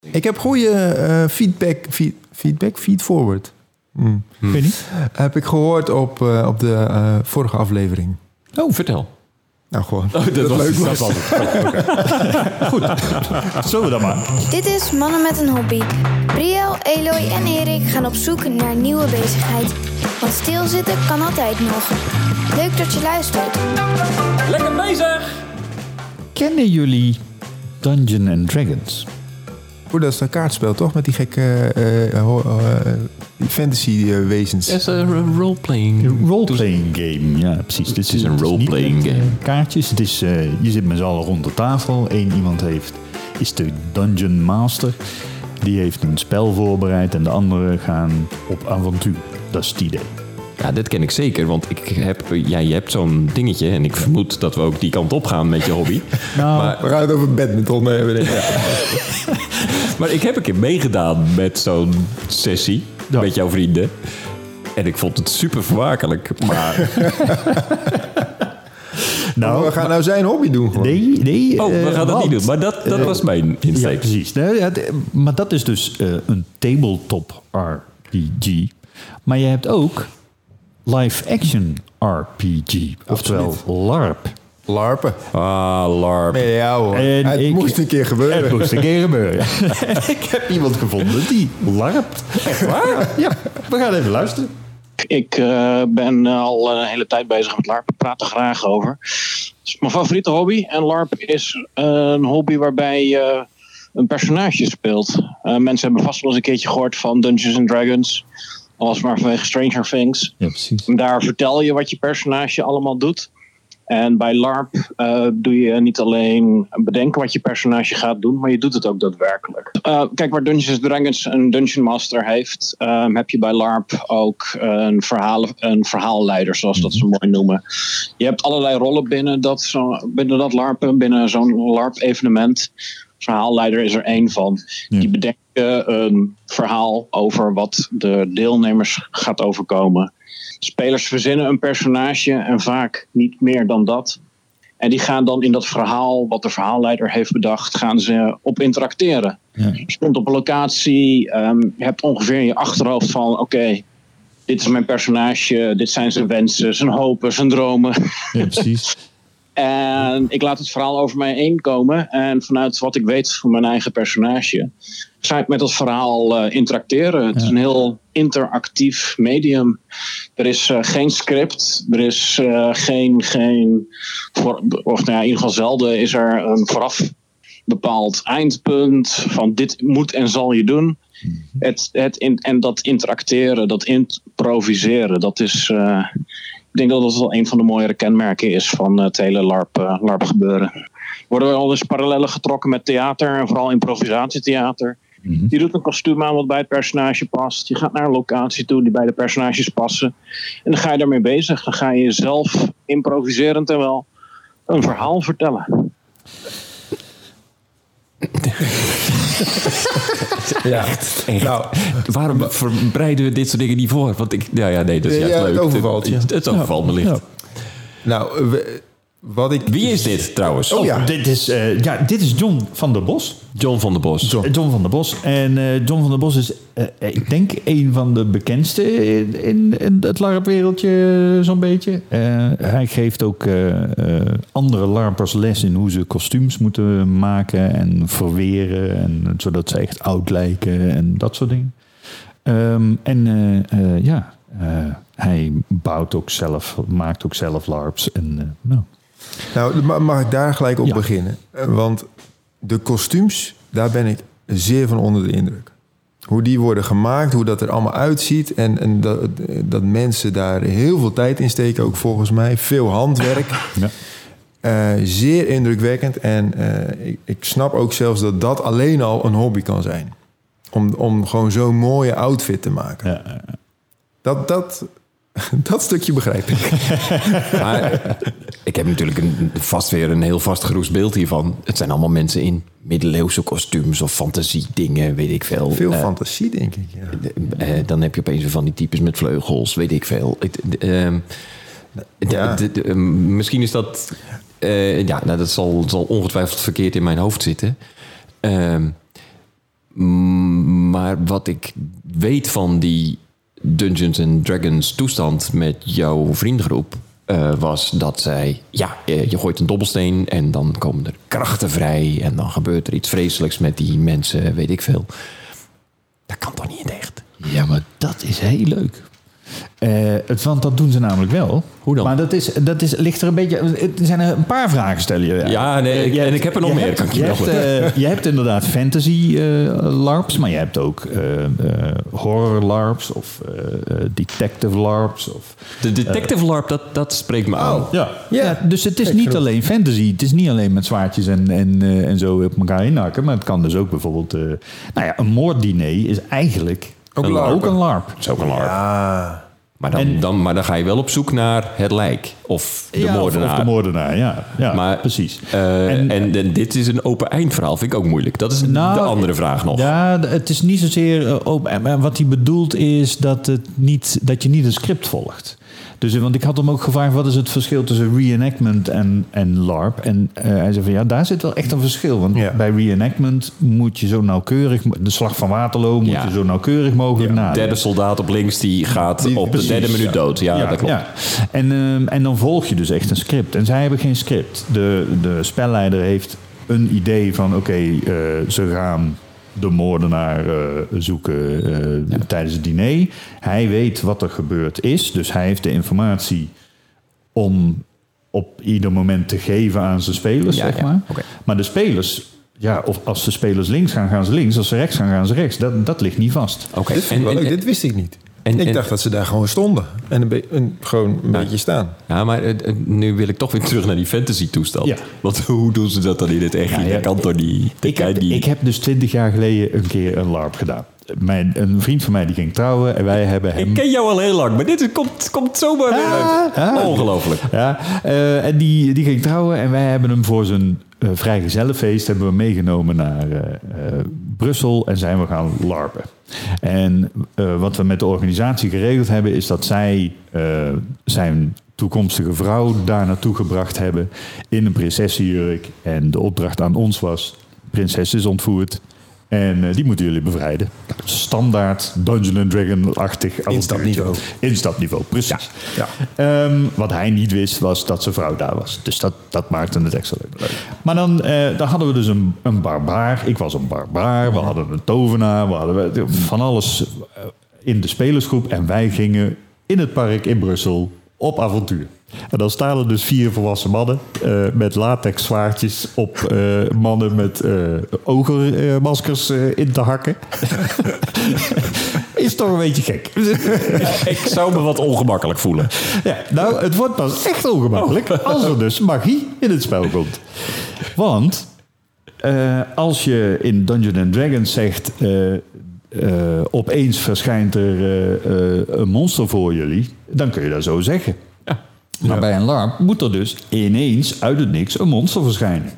Ik heb goede eh, feedback, feed, feedback, feedforward. Ik weet niet. Heb ik gehoord op, eh, op de eh, vorige aflevering. Oh, vertel. Nou, gewoon. Oh, dat, was, leuk dat was het. Zullen we dan maar? Dit is Mannen met een Hobby. Briel, Eloy en Erik gaan op zoek naar nieuwe bezigheid. Want stilzitten kan altijd nog. Leuk dat je luistert. Lekker bezig! Kennen jullie Dungeon and Dragons? Oeh, dat is een kaartspel, toch? Met die gekke eh, ho- eh, fantasy eh, wezens. Het is een roleplaying. Roleplaying game, ja precies. Dit is een roleplaying eh, game. Kaartjes, het is, eh, je zit met z'n allen rond de tafel. Eén iemand heeft, is de Dungeon Master. Die heeft een spel voorbereid en de anderen gaan op avontuur. Dat is het idee. Ja, dit ken ik zeker, want ik heb, ja, je hebt zo'n dingetje en ik vermoed dat we ook die kant op gaan met je hobby. Nou, Maar, We gaan het over badminton hebben. denk ik. maar ik heb een keer meegedaan met zo'n sessie Ja. met jouw vrienden. En ik vond het super vermakelijk. Maar nou we gaan nou zijn hobby doen gewoon. nee, nee. oh, we eh, gaan dat niet doen. Maar dat, dat eh, was mijn Ja, insteek. precies. Nee, ja, de- maar dat is dus eh, een tabletop RPG. Maar je hebt ook live-action RPG. Oftewel LARP. Larpen. Ah, LARP. Nee, ja hoor. En het ik- moest een keer gebeuren. Het moest een keer gebeuren. ik heb iemand gevonden die larpt. Echt waar? Ja, we gaan even luisteren. Ik eh, ben al een hele tijd bezig met LARP. Ik praat er graag over. Het is mijn favoriete hobby. En LARP is een hobby waarbij je een personage speelt. Eh, mensen hebben vast wel eens een keertje gehoord van Dungeons and Dragons. Al was het maar vanwege Stranger Things. Ja, precies. Daar vertel je wat je personage allemaal doet. En bij LARP eh, doe je niet alleen bedenken wat je personage gaat doen, maar je doet het ook daadwerkelijk. Eh, kijk, waar Dungeons Dragons een Dungeon Master heeft, ehm, heb je bij LARP ook een, verhaal, een verhaalleider, zoals dat ze mooi noemen. Je hebt allerlei rollen binnen dat, zo, binnen dat LARP, binnen zo'n LARP-evenement. Verhaalleider is er één van. Die een verhaal over wat de deelnemers gaat overkomen. Spelers verzinnen een personage en vaak niet meer dan dat. En die gaan dan in dat verhaal, wat de verhaalleider heeft bedacht, gaan ze op interacteren. Ja. Je stond op een locatie, ehm, je hebt ongeveer in je achterhoofd van: oké, dit is mijn personage, dit zijn zijn wensen, zijn hopen, zijn dromen. Ja, precies. En ik laat het verhaal over mij heen komen. En vanuit wat ik weet van mijn eigen personage, ga ik met dat verhaal eh, interacteren. Het is een heel interactief medium. Er is eh, geen script, er is eh, geen, geen voor, of nou ja, in ieder geval zelden is er een vooraf bepaald eindpunt van dit moet en zal je doen. Het, het in, en dat interacteren, dat improviseren, dat is. Eh, ik denk dat dat wel een van de mooiere kenmerken is van het hele LARP, eh, LARP gebeuren. Worden er al eens parallellen getrokken met theater en vooral improvisatietheater. Je doet een kostuum aan wat bij het personage past. Je gaat naar een locatie toe die bij de personages passen. En dan ga je daarmee bezig. Dan ga je jezelf improviserend en wel een verhaal vertellen. Ja. Echt. Nou, Waarom verbreiden we dit soort dingen niet voor? Want ik, ja, ja, nee, dat is Ja, juist het leuk. overvalt je. Het, het overvalt me licht. Ja. nou we- wat ik... Wie is dit trouwens? Oh, ja. Dit is, eh, ja, dit is John van der Bos. John van der Bos. John van der Bos. En eh, John van der Bos is, eh, ik denk, een van de bekendste in, in, in het LARP-wereldje, zo'n beetje. Eh, hij geeft ook andere LARPers les in hoe ze kostuums moeten maken en verweren. En, zodat ze echt oud lijken en dat soort dingen. Ehm, en ja, eh, hij bouwt ook zelf, maakt ook zelf LARPs. En, nou, Nou, ma- mag ik daar gelijk op Ja. beginnen? Eh, Want de kostuums, daar ben ik zeer van onder de indruk. Hoe die worden gemaakt, hoe dat er allemaal uitziet. En, en dat, dat mensen daar heel veel tijd in steken, ook volgens mij. Veel handwerk. ja. Eh, zeer indrukwekkend. En eh, ik, ik snap ook zelfs dat dat alleen al een hobby kan zijn. Om, om gewoon zo'n mooie outfit te maken. Ja, Dat, dat, dat stukje begrijp ik. Maar ik heb natuurlijk een, vast weer een heel vastgeroest beeld hiervan. Het zijn allemaal mensen in middeleeuwse kostuums of fantasiedingen, weet ik veel. Veel Eh, fantasie, denk ik. Ja. eh, dan heb je opeens weer van die types met vleugels, weet ik veel. Ehm, Ja. ehm, misschien is dat... eh, ja, nou, dat zal, zal ongetwijfeld verkeerd in mijn hoofd zitten. Ehm, Maar wat ik weet van die Dungeons and Dragons toestand met jouw vriendengroep... eh, was dat zij... Ja, eh, je gooit een dobbelsteen en dan komen er krachten vrij... en dan gebeurt er iets vreselijks met die mensen, weet ik veel. Dat kan toch niet in echt? Ja, maar dat is heel leuk. Eh, het, want dat doen ze namelijk wel. Hoe dan? Maar dat, is, dat is, ligt er een beetje... Er zijn er een paar vragen stellen je. Ja, nee, ik- je en ik heb er nog je meer, hebt- kan ik je hebt, eh, je hebt inderdaad fantasy eh, larps, maar je hebt ook eh, eh, horror larps of eh, eh, detective larps. Of, De Detective LARP, dat, dat spreekt me aan. ja. Ja. Ja, dus het is niet alleen fantasy. Het is niet alleen met zwaardjes en, en, eh, en zo op elkaar inhakken. Maar het kan dus ook bijvoorbeeld... eh, nou ja, een moorddiner is eigenlijk Ook een, larpen. ook een larp. Dat is ook een LARP. Ah, Maar, dan, En- dan, maar dan ga je wel op zoek naar het lijk. Of de Ja, moordenaar. Of, de moordenaar, ja. ja Maar, precies. eh, en, En- en, dit is een open eindverhaal, vind ik ook moeilijk. Dat is Nou, de andere vraag nog. Ja, het is niet zozeer eh, open. Maar wat hij bedoelt is dat, het niet, dat je niet een script volgt. Dus, eh, want ik had hem ook gevraagd, wat is het verschil tussen reenactment en, en LARP? En eh, hij zei van, ja, daar zit wel echt een verschil. Want Ja. bij reenactment moet je zo nauwkeurig... De slag van Waterloo moet Ja. je zo nauwkeurig mogelijk nadenken. Derde soldaat op links, die gaat Die- op de precies, derde minuut ja. dood. Ja, dat klopt. Ja. En, ehm, en dan volg je dus echt een script. En zij hebben geen script. De, de spelleider heeft een idee van... oké, eh, ze gaan de moordenaar eh, zoeken eh, tijdens het diner. Hij weet wat er gebeurd is. Dus hij heeft de informatie om op ieder moment te geven aan zijn spelers, Ja, zeg ja. maar. Maar de spelers... Ja, of als de spelers links gaan, gaan ze links. Als ze rechts gaan, gaan ze rechts. Dat, dat ligt niet vast. Oké. dit, En- dit wist ik niet. En- ik en- dacht dat ze daar gewoon stonden. En een be- gewoon een beetje staan. Ja, maar eh, eh, nu wil ik toch weer terug naar die fantasy toestand. Ja. Want hoe doen ze dat dan in het echt? Ja, ja. Dat kan toch niet? Ik kan heb, niet. ik heb dus twintig jaar geleden een keer een LARP gedaan. Mijn, een vriend van mij die ging trouwen en wij hebben hem... Ik ken jou al heel lang, maar dit is- komt, komt zomaar weer uit. ah. Ongelooflijk. Ja, eh, en die, die ging trouwen en wij hebben hem voor zijn vrijgezellenfeest hebben we meegenomen naar eh, eh, Brussel en zijn we gaan larpen. En eh, wat we met de organisatie geregeld hebben is dat zij eh, zijn toekomstige vrouw daar naartoe gebracht hebben in een prinsessenjurk. En de opdracht aan ons was, prinses is ontvoerd. En eh, die moeten jullie bevrijden. Standaard Dungeon and Dragon-achtig. Instapniveau. Instapniveau, precies. Ja. Ehm, wat hij niet wist, was dat zijn vrouw daar was. Dus dat, dat maakte het extra leuk. Maar dan, eh, dan hadden we dus een, een barbaar. Ik was een barbaar. We hadden een tovenaar. We hadden van alles eh, in de spelersgroep. En wij gingen in het park in Brussel op avontuur. En dan staan er dus vier volwassen mannen eh, met latex zwaardjes op eh, mannen met ogenmaskers eh, in te hakken. Is toch een beetje gek. Ik zou me wat ongemakkelijk voelen. Ja, nou, het wordt pas echt ongemakkelijk als er dus magie in het spel komt. Want als je in Dungeons and Dragons zegt... opeens verschijnt er een monster voor jullie... dan kun je dat zo zeggen. Maar bij een LARP moet er dus ineens uit het niks een monster verschijnen.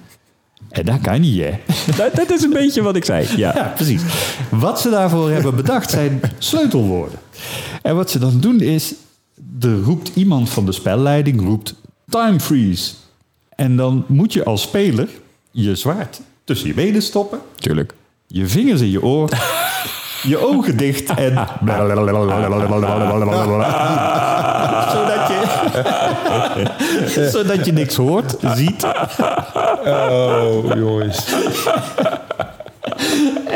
En dat kan niet, hè? Dat, dat is een beetje wat ik zei. Ja. Ja, precies. Wat ze daarvoor hebben bedacht zijn sleutelwoorden. En wat ze dan doen is, er roept iemand van de spelleiding roept time freeze. En dan moet je als speler je zwaard tussen je benen stoppen, Tuurlijk. je vingers in je oor, je ogen dicht en zodat je zodat je niks hoort, ziet Oh, jongens.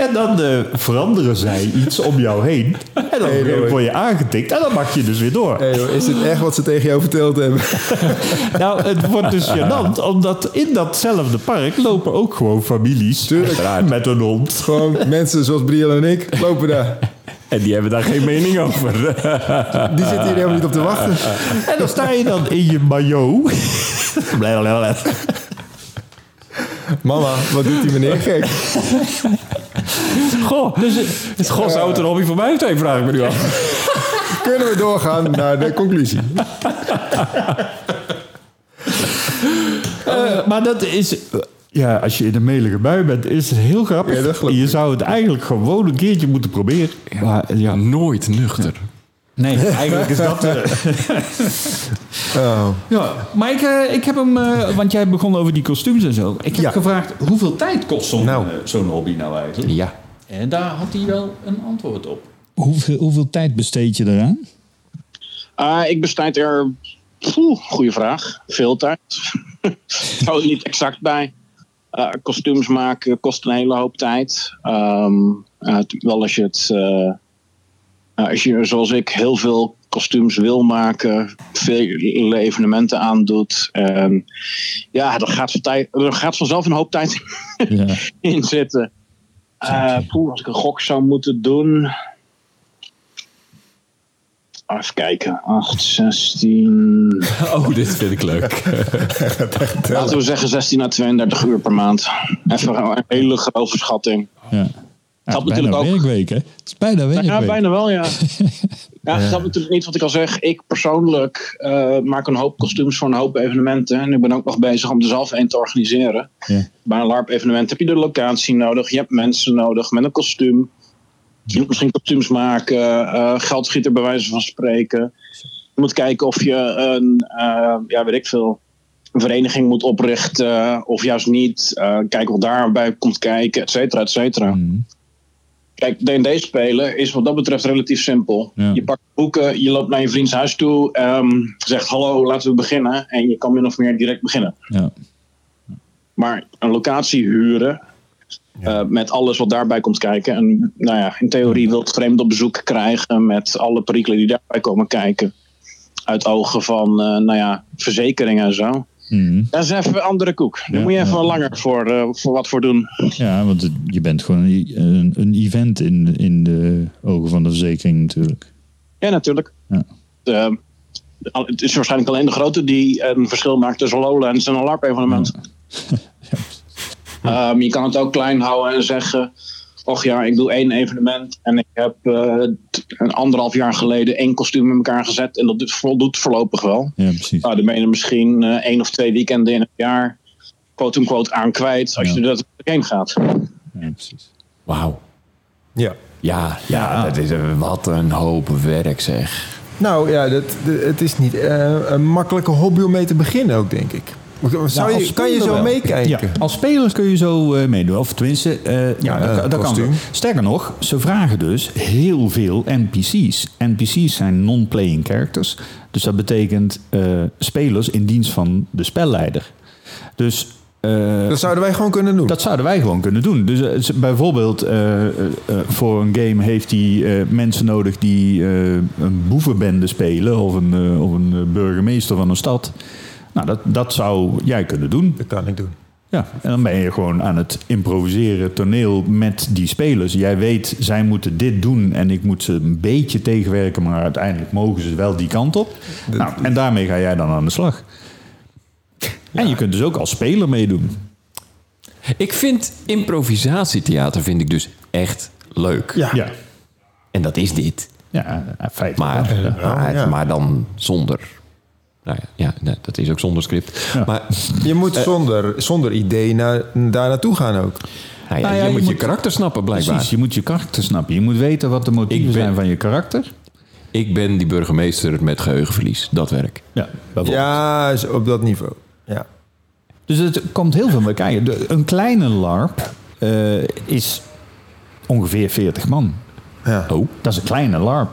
En dan eh, veranderen zij iets om jou heen. En dan Hey, word je aangetikt. En dan mag je dus weer door. Hey, joh, is het echt wat ze tegen jou verteld hebben? Nou, het wordt dus gênant. Omdat in datzelfde park lopen ook gewoon families. Tuurlijk. Met een hond. Gewoon mensen zoals Briel en ik lopen daar. En die hebben daar geen mening over. Die zitten hier helemaal niet op te wachten. En dan sta je dan in je maillot. Blablabla. Mama, wat doet die meneer gek? Goh, dus het het een hobby voor mij zijn, vraag ik me nu af. Kunnen we doorgaan naar de conclusie? Eh, maar dat is... eh, ja, als je in een melige bui bent, is het heel grappig. Ja, dat geloof je ik. zou het eigenlijk gewoon een keertje moeten proberen. Maar ja, Nooit nuchter. nee, eigenlijk is dat... eh, Oh. Ja, maar ik, eh, ik heb hem, eh, want jij begon over die kostuums en zo. Ik heb Ja. gevraagd, hoeveel tijd kost zo'n Nou. eh, zo'n hobby nou eigenlijk? Ja. En daar had hij wel een antwoord op. Hoeveel, hoeveel tijd besteed je eraan? Ah, ik bestijd er, poeh, goede vraag, veel tijd. Ik hou er niet exact bij. Eh, kostuums maken kost een hele hoop tijd. Ehm, eh, wel als je het, eh, als je zoals ik heel veel kostuums wil maken, veel evenementen aandoet. En ja, er gaat, van tijd, er gaat vanzelf een hoop tijd Ja. in zitten. Eh, poeh, als ik een gok zou moeten doen. Even kijken. 8, 16. Oh, dit vind ik leuk. Laten we zeggen 16 à 32 uur per maand. Even een hele grove schatting. Ja. Ja, het Dat is bijna natuurlijk ook. werkweek, hè? Het is bijna werkweek. Ja, bijna wel, ja. Ja, dat is natuurlijk niet wat ik al zeg. Ik persoonlijk eh, maak een hoop kostuums voor een hoop evenementen. En ik ben ook nog bezig om er zelf een te organiseren. Ja. Bij een LARP-evenement heb je de locatie nodig. Je hebt mensen nodig met een kostuum. Je moet misschien kostuums maken. eh geldschieten bij wijze van spreken. Je moet kijken of je een, eh, ja, weet ik veel, een vereniging moet oprichten. Of juist niet. Kijken wat daarbij komt kijken, et cetera, et cetera. Mhm. Kijk, D&D spelen is wat dat betreft relatief simpel. Ja. Je pakt boeken, je loopt naar je vriends huis toe, ehm, zegt hallo, laten we beginnen. En je kan min of meer direct beginnen. Ja. Maar een locatie huren, eh, met alles wat daarbij komt kijken. En nou ja, in theorie wilt vreemd op bezoek krijgen met alle perikelen die daarbij komen kijken. Uit ogen van, eh, nou ja, verzekeringen en zo. Mhm. Dat is even een andere koek. Daar Ja, moet je even ja. langer voor, eh, voor wat voor doen. ja, want je bent gewoon een, een, event in, in de ogen van de verzekering natuurlijk. Ja, natuurlijk. Ja. Het is waarschijnlijk alleen de grote die een verschil maakt tussen Lowlands en een LARP-evenement. Ehm, je kan het ook klein houden en zeggen: Och ja, ik doe één evenement en ik heb eh, een anderhalf jaar geleden één kostuum in elkaar gezet en dat doet- voldoet voorlopig wel. Ja, precies. Nou, dan ben je er misschien eh, één of twee weekenden in het jaar, quote-unquote, aan kwijt als Ja. je er heen gaat. Ja, precies. Wauw. Ja. Ja, ja, dat is een, wat een hoop werk zeg. Nou ja, dat, het is niet eh, een makkelijke hobby om mee te beginnen ook, denk ik. Zou je, kan je zo wel. meekijken? Ja, als speler kun je zo eh, meedoen. Of tenminste, eh, ja, Ja, dat, dat kan. Sterker nog, ze vragen dus heel veel NPC's. NPC's zijn non-playing characters. Dus dat betekent eh, spelers in dienst van de spelleider. Dus eh, Dat zouden wij gewoon kunnen doen. dat zouden wij gewoon kunnen doen. Dus eh, bijvoorbeeld eh, eh, eh, voor een game heeft hij eh, mensen nodig die eh, een boevenbende spelen of een, eh, of een eh, burgemeester van een stad. Nou, dat, dat zou jij kunnen doen. Dat kan ik doen. Ja, en dan ben je gewoon aan het improviseren toneel met die spelers. Jij weet, zij moeten dit doen en ik moet ze een beetje tegenwerken, maar uiteindelijk mogen ze wel die kant op. Nou, en daarmee ga jij dan aan de slag. En je kunt dus ook als speler meedoen. Ik vind improvisatietheater vind ik dus echt leuk. Ja. Ja, En dat is dit. ja feitelijk. Maar, maar, maar dan zonder... Nou ja, ja nee, dat is ook zonder script. Ja. Maar Je moet zonder, zonder idee naar, daar naartoe gaan ook. nou ja, Nou ja, je, je moet je moet- karakter snappen blijkbaar. Precies, je moet je karakter snappen. Je moet weten wat de motieven ben- zijn van je karakter. Ik ben die burgemeester met geheugenverlies. Dat werk. Ja, bijvoorbeeld. Ja, is op dat niveau. Ja. Dus het komt heel veel bij kijken. De- een kleine LARP eh, is ongeveer 40 man. ja. Oh, Dat is een kleine LARP.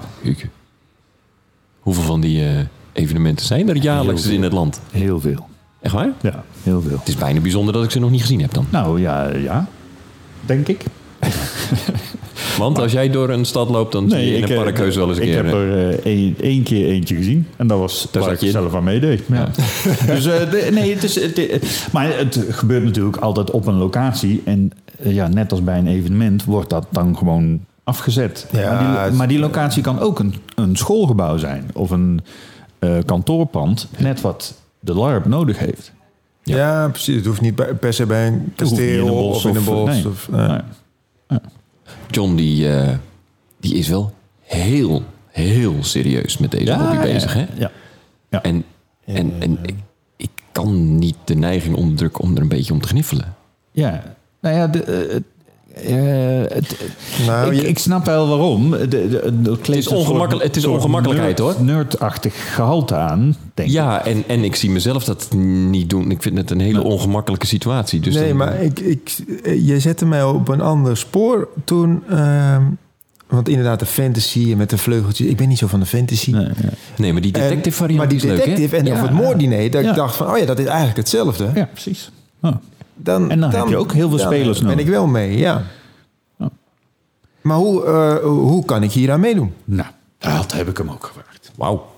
Hoeveel van die eh, evenementen zijn er jaarlijks in het land? Heel veel. Echt waar? Ja, heel veel. Het is bijna bijzonder dat ik ze nog niet gezien heb dan. Nou ja, ja. Denk ik. Want als jij door een stad loopt, dan zie je in een eh, parkheus wel eens een ik keer... heb eh, er eh, één, keer eentje gezien. En dat was Daar waar zat ik je in. zelf aan meedeed. Ja. dus eh, de- nee, het is... Het, maar het gebeurt natuurlijk altijd op een locatie. En ja, net als bij een evenement wordt dat dan gewoon afgezet. Ja, maar, die, het- maar die locatie kan ook een, een schoolgebouw zijn. Of een eh, kantoorpand. Net wat de LARP nodig heeft. Ja. precies. Het hoeft niet bij- per se bij een kasteel of in een bos. nee. Of, nee. Nee. John, die, eh, die is wel heel, heel serieus met deze hobby bezig. Hè? Ja. ja. En, en, en ik, ik kan niet de neiging onderdrukken om er een beetje om te gniffelen. Ja, nou ja, de, eh, eh, het- Nou, ik, je- ik snap wel waarom. De, de, de, het is ongemakkelijk- het is ongemakkelijkheid, hoor. Nerdachtig gehalte aan, denk ik. Ja, en, en ik zie mezelf dat niet doen. Ik vind het een hele ongemakkelijke situatie. Dus nee, dan- maar ik, ik, je zette mij op een ander spoor toen. ehm, want inderdaad, de fantasy met de vleugeltjes. Ik ben niet zo van de fantasy. Nee, ja. Nee, maar die detective En- variant Maar die is leuk, hè? detective en Ja. of het moorddiner, dat Ja. ik dacht van, oh ja, dat is eigenlijk hetzelfde. ja, precies. Oh. Dan, En dan heb je ook heel veel spelers ben nodig. ik wel mee, ja. Ja. Maar hoe, eh, hoe kan ik hier aan meedoen? Nou, dat heb ik hem ook gevraagd. Wauw.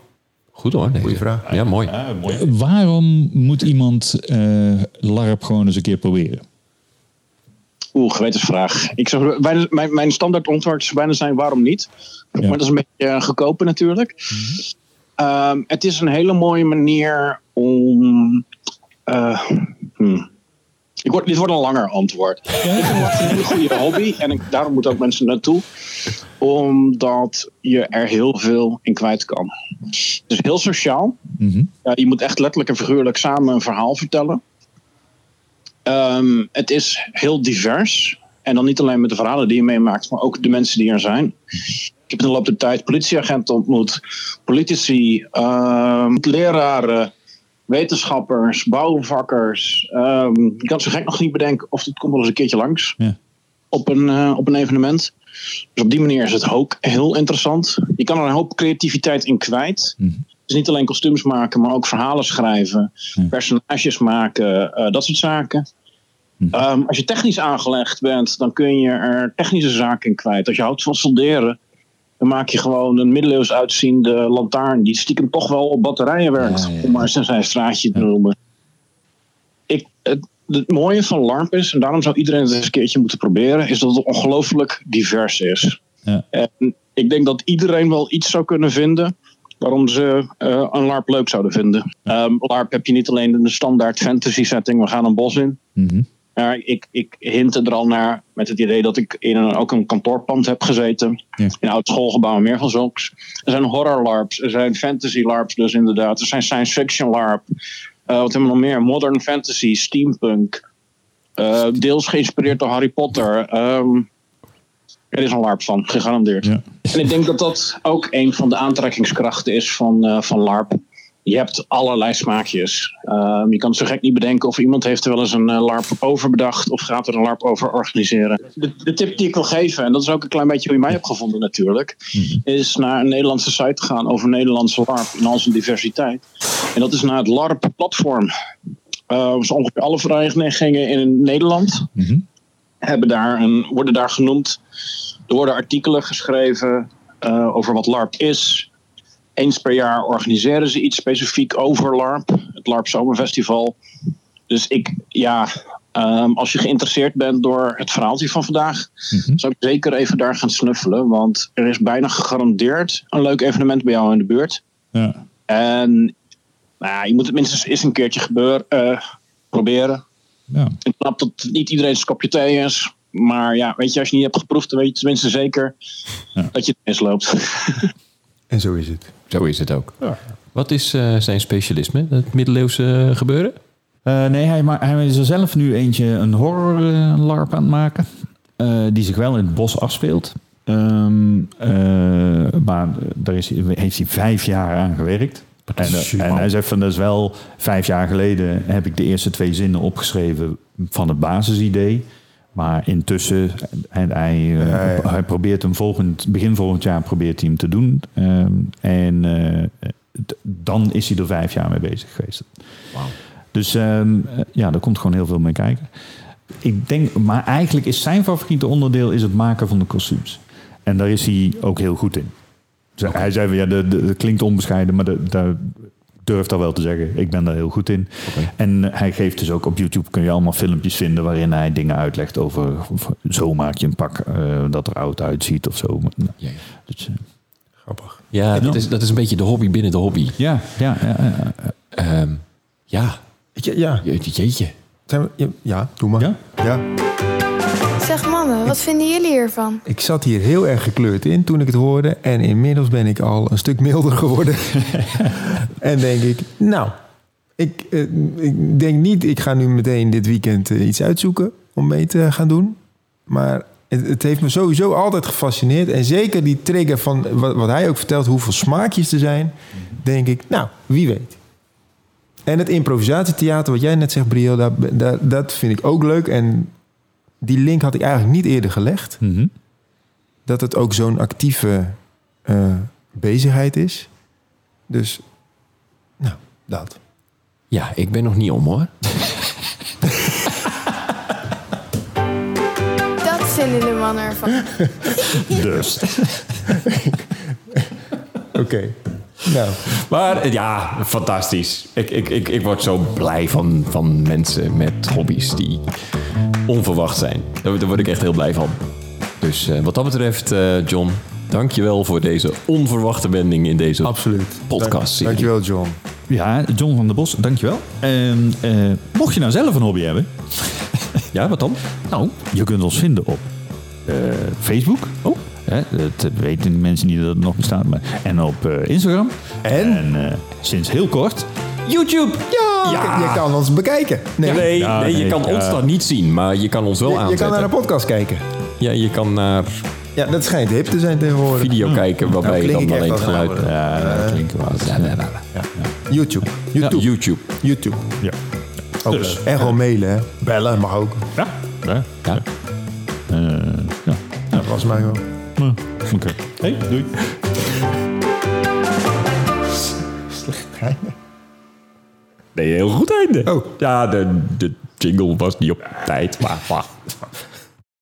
Goed hoor. deze. Goeie vraag. Ja, mooi. Waarom moet iemand eh, LARP gewoon eens een keer proberen? Oeh, gewetensvraag. Ik zou, bijna, mijn, mijn standaard antwoord zou bijna zijn waarom niet. Maar dat is een beetje uh, goedkope natuurlijk. Um, het is een hele mooie manier om... Uh, hmm. Ik word, dit wordt een langer antwoord. Ik vind het een hele goede hobby. En ik, daarom moeten ook mensen naartoe. Omdat je er heel veel in kwijt kan. Het is heel sociaal. Mm Ja, je moet echt letterlijk en figuurlijk samen een verhaal vertellen. Um, het is heel divers. En dan niet alleen met de verhalen die je meemaakt, maar ook de mensen die er zijn. Ik heb in de loop der tijd politieagenten ontmoet, politici, um, leraren, wetenschappers, bouwvakkers. Um, ik kan zo gek nog niet bedenken of dit komt wel eens een keertje langs ja. op, een, uh, op een evenement. Dus op die manier is het ook heel interessant. Je kan er een hoop creativiteit in kwijt. Mm -hmm. Dus niet alleen kostuums maken, maar ook verhalen schrijven, ja. personages maken, uh, dat soort zaken. Hm. Um, als je technisch aangelegd bent, dan kun je er technische zaken in kwijt. Als je houdt van solderen, dan maak je gewoon een middeleeuws uitziende lantaarn die stiekem toch wel op batterijen werkt. Ja, ja, om maar eens een straatje te noemen. Ik, het, het mooie van LARP is, en daarom zou iedereen het eens een keertje moeten proberen, is dat het ongelooflijk divers is. En ik denk dat iedereen wel iets zou kunnen vinden waarom ze uh, een LARP leuk zouden vinden. Um, LARP heb je niet alleen in de standaard fantasy setting, we gaan een bos in. Mm -hmm. Maar ik, ik hintte er al naar met het idee dat ik in een, ook een kantoorpand heb gezeten. Ja. In een oud schoolgebouw en meer van zulks. Er zijn horror LARPs, er zijn fantasy LARPs dus inderdaad. Er zijn science fiction LARP. Uh, wat hebben we nog meer? Modern fantasy, steampunk. Uh, deels geïnspireerd door Harry Potter. Um, er is een LARP van, gegarandeerd. Ja. En ik denk dat dat ook een van de aantrekkingskrachten is van, uh, van LARP. Je hebt allerlei smaakjes. Um, je kan zo gek niet bedenken of iemand heeft er wel eens een uh, LARP over bedacht of gaat er een LARP over organiseren. De, de, tip die ik wil geven, en dat is ook een klein beetje hoe je mij hebt gevonden natuurlijk, Mhm. is naar een Nederlandse site te gaan over Nederlandse LARP in al zijn diversiteit. En dat is naar het LARP-platform. Uh, dus ongeveer alle verenigingen in Nederland mm-hmm. hebben daar een, worden daar genoemd. Er worden artikelen geschreven uh, over wat LARP is. Eens per jaar organiseren ze iets specifiek over LARP. Het LARP Zomerfestival. Dus ik, ja, um, als je geïnteresseerd bent door het verhaaltje van vandaag, mm-hmm. zou ik zeker even daar gaan snuffelen. Want er is bijna gegarandeerd een leuk evenement bij jou in de buurt. Ja. En nou, je moet het minstens eens een keertje gebeuren, uh, proberen. Ja. Ik snap dat niet iedereen zijn kopje thee is. Maar ja, weet je, als je niet hebt geproefd, dan weet je tenminste zeker Ja. dat je het misloopt. En zo is het. Zo is het ook. Wat is uh, zijn specialisme? Het middeleeuwse gebeuren? Uh, nee, hij, hij is er zelf nu eentje een horror uh, LARP aan het maken. Die zich wel in het bos afspeelt. Um, maar daar is, heeft hij vijf jaar aan gewerkt. En, en, hij zegt van dat is wel vijf jaar geleden heb ik de eerste twee zinnen opgeschreven van het basisidee. Maar intussen, en hij, ja, ja. hij probeert hem volgend, begin volgend jaar probeert hij hem te doen. Um, en uh, dan is hij er vijf jaar mee bezig geweest. Wow. Dus um, ja, daar komt gewoon heel veel mee kijken. Ik denk, maar eigenlijk is zijn favoriete onderdeel is het maken van de kostuums. En daar is hij ook heel goed in. Dus okay. Hij zei van ja, dat klinkt onbescheiden, maar daar durf dat wel te zeggen. Ik ben daar heel goed in. Okay. En hij geeft dus ook op YouTube kun je allemaal filmpjes vinden waarin hij dingen uitlegt over zo maak je een pak uh, dat er oud uitziet of zo. Ja, ja. Dus, uh, Grappig. Ja, dat is, dat is een beetje de hobby binnen de hobby. Ja, ja, ja. Ja. Um, ja. ja. ja. Je, jeetje. We, ja, doe maar. Ja? ja. Zeg mannen, wat vinden jullie hiervan? Ik zat hier heel erg gekleurd in toen ik het hoorde. En inmiddels ben ik al een stuk milder geworden. en denk ik, nou, ik, uh, ik, denk niet, ik ga nu meteen dit weekend uh, iets uitzoeken om mee te gaan doen. Maar het, het heeft me sowieso altijd gefascineerd. En zeker die trigger van wat, wat hij ook vertelt, hoeveel smaakjes er zijn. Denk ik, nou, wie weet. En het improvisatietheater, wat jij net zegt, Brio, dat, dat, dat vind ik ook leuk. En die link had ik eigenlijk niet eerder gelegd. Mhm. Dat het ook zo'n actieve eh, bezigheid is. Dus, nou, dat. Ja, ik ben nog niet om hoor. Dat vinden de mannen ervan. Dus. Oké. Nou, Maar eh, ja, fantastisch. Ik, ik, ik, ik word zo blij van, van mensen met hobby's die onverwacht zijn. Daar, daar word ik echt heel blij van. Dus eh, wat dat betreft, eh, John, dank je wel voor deze onverwachte wending in deze absoluut. podcast. Dank, dankjewel, John. Ja, John van der Bos, dankjewel. En eh, mocht je nou zelf een hobby hebben, Ja, wat dan? nou, je kunt ons vinden op eh, Facebook. Oh. Hè, dat weten mensen niet dat het nog bestaat. Maar, en op eh, Instagram. En? eh, sinds heel kort YouTube! Ja, Ja. je kan ons bekijken. Nee, Nee, Ja, nee, je kan ja. ons dan niet zien, maar je kan ons wel je, je aanzetten. kan naar een podcast kijken. Ja, je kan naar Ja, dat schijnt hip te zijn tegenwoordig. video kijken waarbij Nou, je dan alleen het geluid... Ja, dat klinkt wel. Ja, ja, ja, ja. YouTube. YouTube. YouTube. YouTube. Ja. Ook Dus. En gewoon mailen, hè. Bellen mag ook. Ja. Ja. Ja. Eh, ja. Dat was mij wel. Oké. Hey, doei. Nee, heel goed einde. Oh. Ja, de, de jingle was niet op tijd, maar... maar